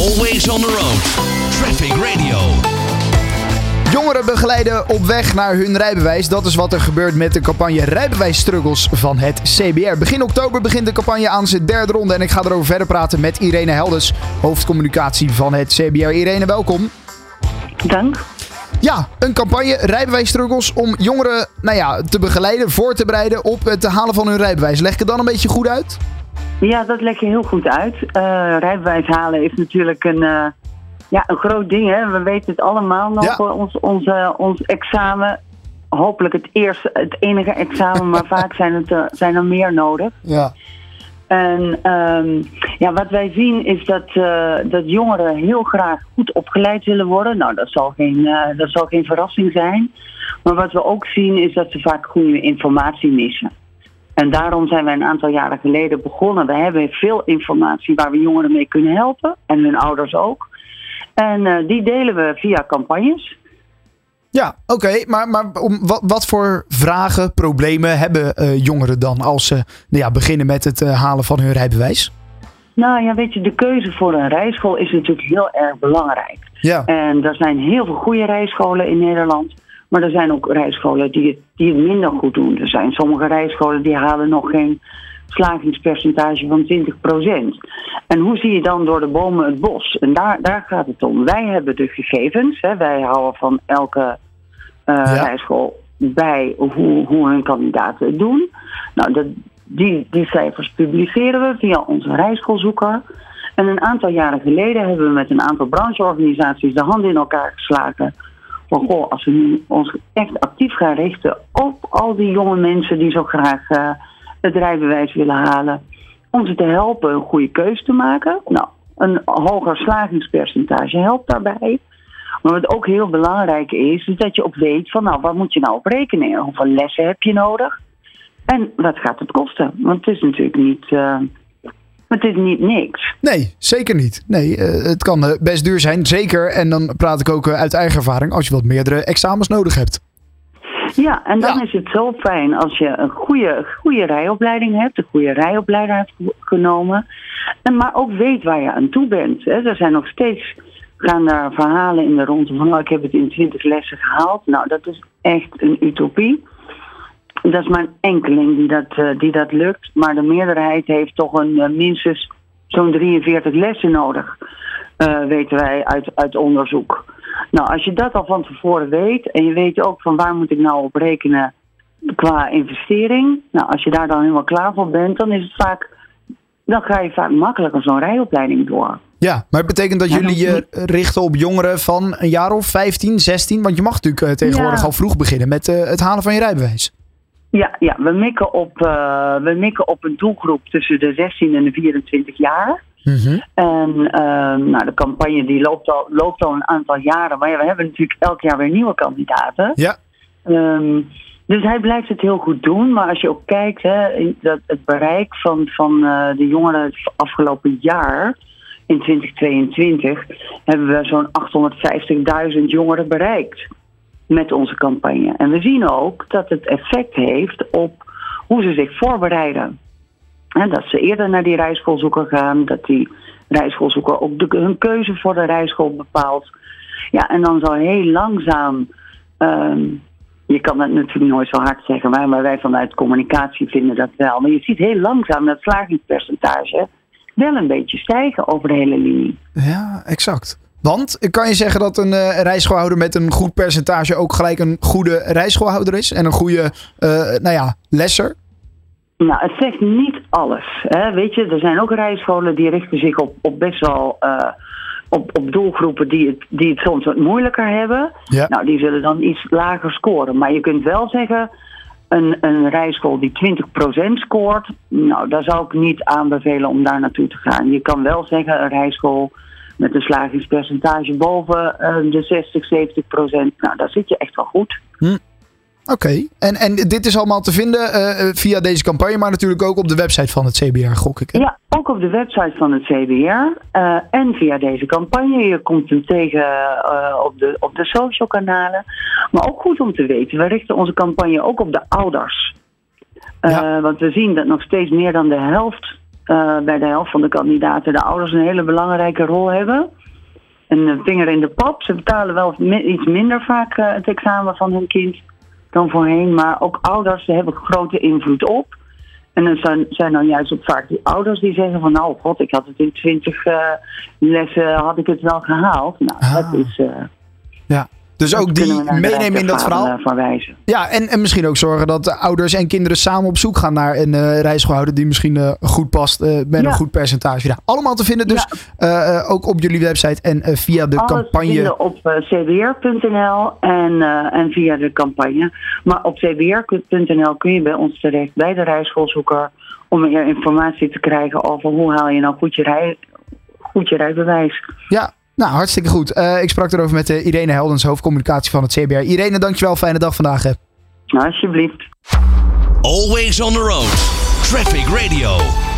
Always on the road. Traffic Radio. Jongeren begeleiden op weg naar hun rijbewijs. Dat is wat er gebeurt met de campagne Rijbewijsstruggles van het CBR. Begin oktober begint de campagne aan zijn derde ronde. En ik ga erover verder praten met Irene Helders, hoofdcommunicatie van het CBR. Irene, welkom. Dank. Ja, een campagne Rijbewijsstruggles om jongeren nou ja, te begeleiden, voor te bereiden op het halen van hun rijbewijs. Leg ik het dan een beetje goed uit? Ja, dat leg je heel goed uit. Uh, rijbewijs halen is natuurlijk een, uh, ja, een groot ding. Hè? We weten het allemaal nog. Ja. Ons, onze, ons examen. Hopelijk het eerste, het enige examen, maar vaak zijn, het, zijn er meer nodig. Ja. En um, ja, wat wij zien is dat, uh, dat jongeren heel graag goed opgeleid willen worden. Nou, dat zal, geen, uh, dat zal geen verrassing zijn. Maar wat we ook zien is dat ze vaak goede informatie missen. En daarom zijn wij een aantal jaren geleden begonnen. We hebben veel informatie waar we jongeren mee kunnen helpen. En hun ouders ook. En uh, die delen we via campagnes. Ja, oké. Okay, maar, maar om, wat, wat, voor vragen, problemen hebben uh, jongeren dan als ze nou ja, beginnen met het uh, halen van hun rijbewijs? Nou ja, weet je, de keuze voor een rijschool is natuurlijk heel erg belangrijk. Ja. En er zijn heel veel goede rijscholen in Nederland. Maar er zijn ook rijscholen die het, die het minder goed doen. Er zijn sommige rijscholen die halen nog geen slagingspercentage van 20%. En hoe zie je dan door de bomen het bos? En daar, daar gaat het om. Wij hebben de gegevens. Hè. Wij houden van elke uh, ja. rijschool bij hoe, hoe hun kandidaten het doen. Nou, dat, die, die cijfers publiceren we via onze rijschoolzoeker. En een aantal jaren geleden hebben we met een aantal brancheorganisaties de handen in elkaar geslagen. Van goh, als we nu ons echt actief gaan richten op al die jonge mensen die zo graag uh, het rijbewijs willen halen. Om ze te helpen een goede keuze te maken. Nou, een hoger slagingspercentage helpt daarbij. Maar wat ook heel belangrijk is, is dat je ook weet van nou, waar moet je nou op rekenen? Hoeveel lessen heb je nodig? En wat gaat het kosten? Want het is natuurlijk niet, uh, het is niet niks. Nee, zeker niet. Nee, uh, het kan uh, best duur zijn, zeker. En dan praat ik ook uit eigen ervaring als je wat meerdere examens nodig hebt. Ja, en dan ja. is het zo fijn als je een goede, goede rijopleiding hebt, een goede rijopleider hebt genomen. En maar ook weet waar je aan toe bent. Hè. Er zijn nog steeds, gaan daar verhalen in de ronde van, oh, ik heb het in 20 lessen gehaald. Nou, dat is echt een utopie. Dat is maar een enkeling die dat, uh, die dat lukt. Maar de meerderheid heeft toch een uh, minstens zo'n 43 lessen nodig. Uh, weten wij uit, uit onderzoek. Nou, als je dat al van tevoren weet en je weet ook van waar moet ik nou op rekenen qua investering. Nou, als je daar dan helemaal klaar voor bent, dan is het vaak, dan ga je vaak makkelijker zo'n rijopleiding door. Ja, maar het betekent dat jullie je richten op jongeren van een jaar of 15, 16? Want je mag natuurlijk tegenwoordig ja. al vroeg beginnen met het halen van je rijbewijs. Ja, ja we, mikken op, uh, we mikken op een doelgroep tussen de 16 en de 24 jaar. Mm -hmm. En uh, nou, de campagne die loopt, al, loopt al een aantal jaren. Maar ja, we hebben natuurlijk elk jaar weer nieuwe kandidaten. Ja. Um, dus hij blijft het heel goed doen. Maar als je ook kijkt, hè, dat het bereik van, van uh, de jongeren het afgelopen jaar, in 2022, hebben we zo'n 850.000 jongeren bereikt met onze campagne. En we zien ook dat het effect heeft op hoe ze zich voorbereiden. En dat ze eerder naar die rijschoolzoeker gaan, dat die rijschoolzoeker ook hun keuze voor de rijschool bepaalt. Ja, en dan zo heel langzaam. Um, je kan dat natuurlijk nooit zo hard zeggen, maar, maar wij vanuit communicatie vinden dat wel. Maar je ziet heel langzaam dat slagingspercentage wel een beetje stijgen over de hele linie. Ja, exact. Want kan je zeggen dat een uh, rijschoolhouder met een goed percentage ook gelijk een goede rijschoolhouder is? En een goede, uh, nou ja, lesser? Nou, het zegt niet alles. Hè. Weet je, er zijn ook rijscholen die richten zich op, op best wel uh, op, op doelgroepen die het, die het soms wat moeilijker hebben. Ja. Nou, die zullen dan iets lager scoren. Maar je kunt wel zeggen, een, een rijschool die 20% scoort, nou, daar zou ik niet aanbevelen om daar naartoe te gaan. Je kan wel zeggen, een rijschool met een slagingspercentage boven uh, de 60, 70 procent. Nou, daar zit je echt wel goed. Hm. Oké, okay. en, en dit is allemaal te vinden uh, via deze campagne, maar natuurlijk ook op de website van het CBR, gok ik. Hè? Ja, ook op de website van het CBR uh, en via deze campagne. Je komt hem tegen op, de, op de social kanalen. Maar ook goed om te weten, we richten onze campagne ook op de ouders. Ja. want we zien dat nog steeds meer dan de helft eh, bij de helft van de kandidaten de ouders een hele belangrijke rol hebben. Een vinger in de pap. Ze betalen wel iets minder vaak uh, het examen van hun kind dan voorheen. Maar ook ouders hebben grote invloed op. En dan zijn, zijn dan juist ook vaak die ouders die zeggen van... nou god, ik had het in twintig uh, lessen, had ik het wel gehaald. Nou, Ah. dat is... Uh, ja. Dus ook die meenemen in dat verhaal. Van wijzen. Ja, en, en misschien ook zorgen dat ouders en kinderen samen op zoek gaan naar een uh, reisgehouder die misschien uh, goed past uh, met ja. een goed percentage. Ja, allemaal te vinden dus ja. ook op jullie website en via de Alles campagne. vinden op cbr.nl en, en via de campagne. Maar op cbr.nl kun je bij ons terecht bij de rijschoolzoeker om meer informatie te krijgen over hoe haal je nou goed je, rij, goed je rijbewijs. Ja, nou, hartstikke goed. Uh, ik sprak erover met uh, Irene Heldens, hoofdcommunicatie van het CBR. Irene, dankjewel. Fijne dag vandaag. Hè. Nou, alsjeblieft. Always on the road. Traffic Radio.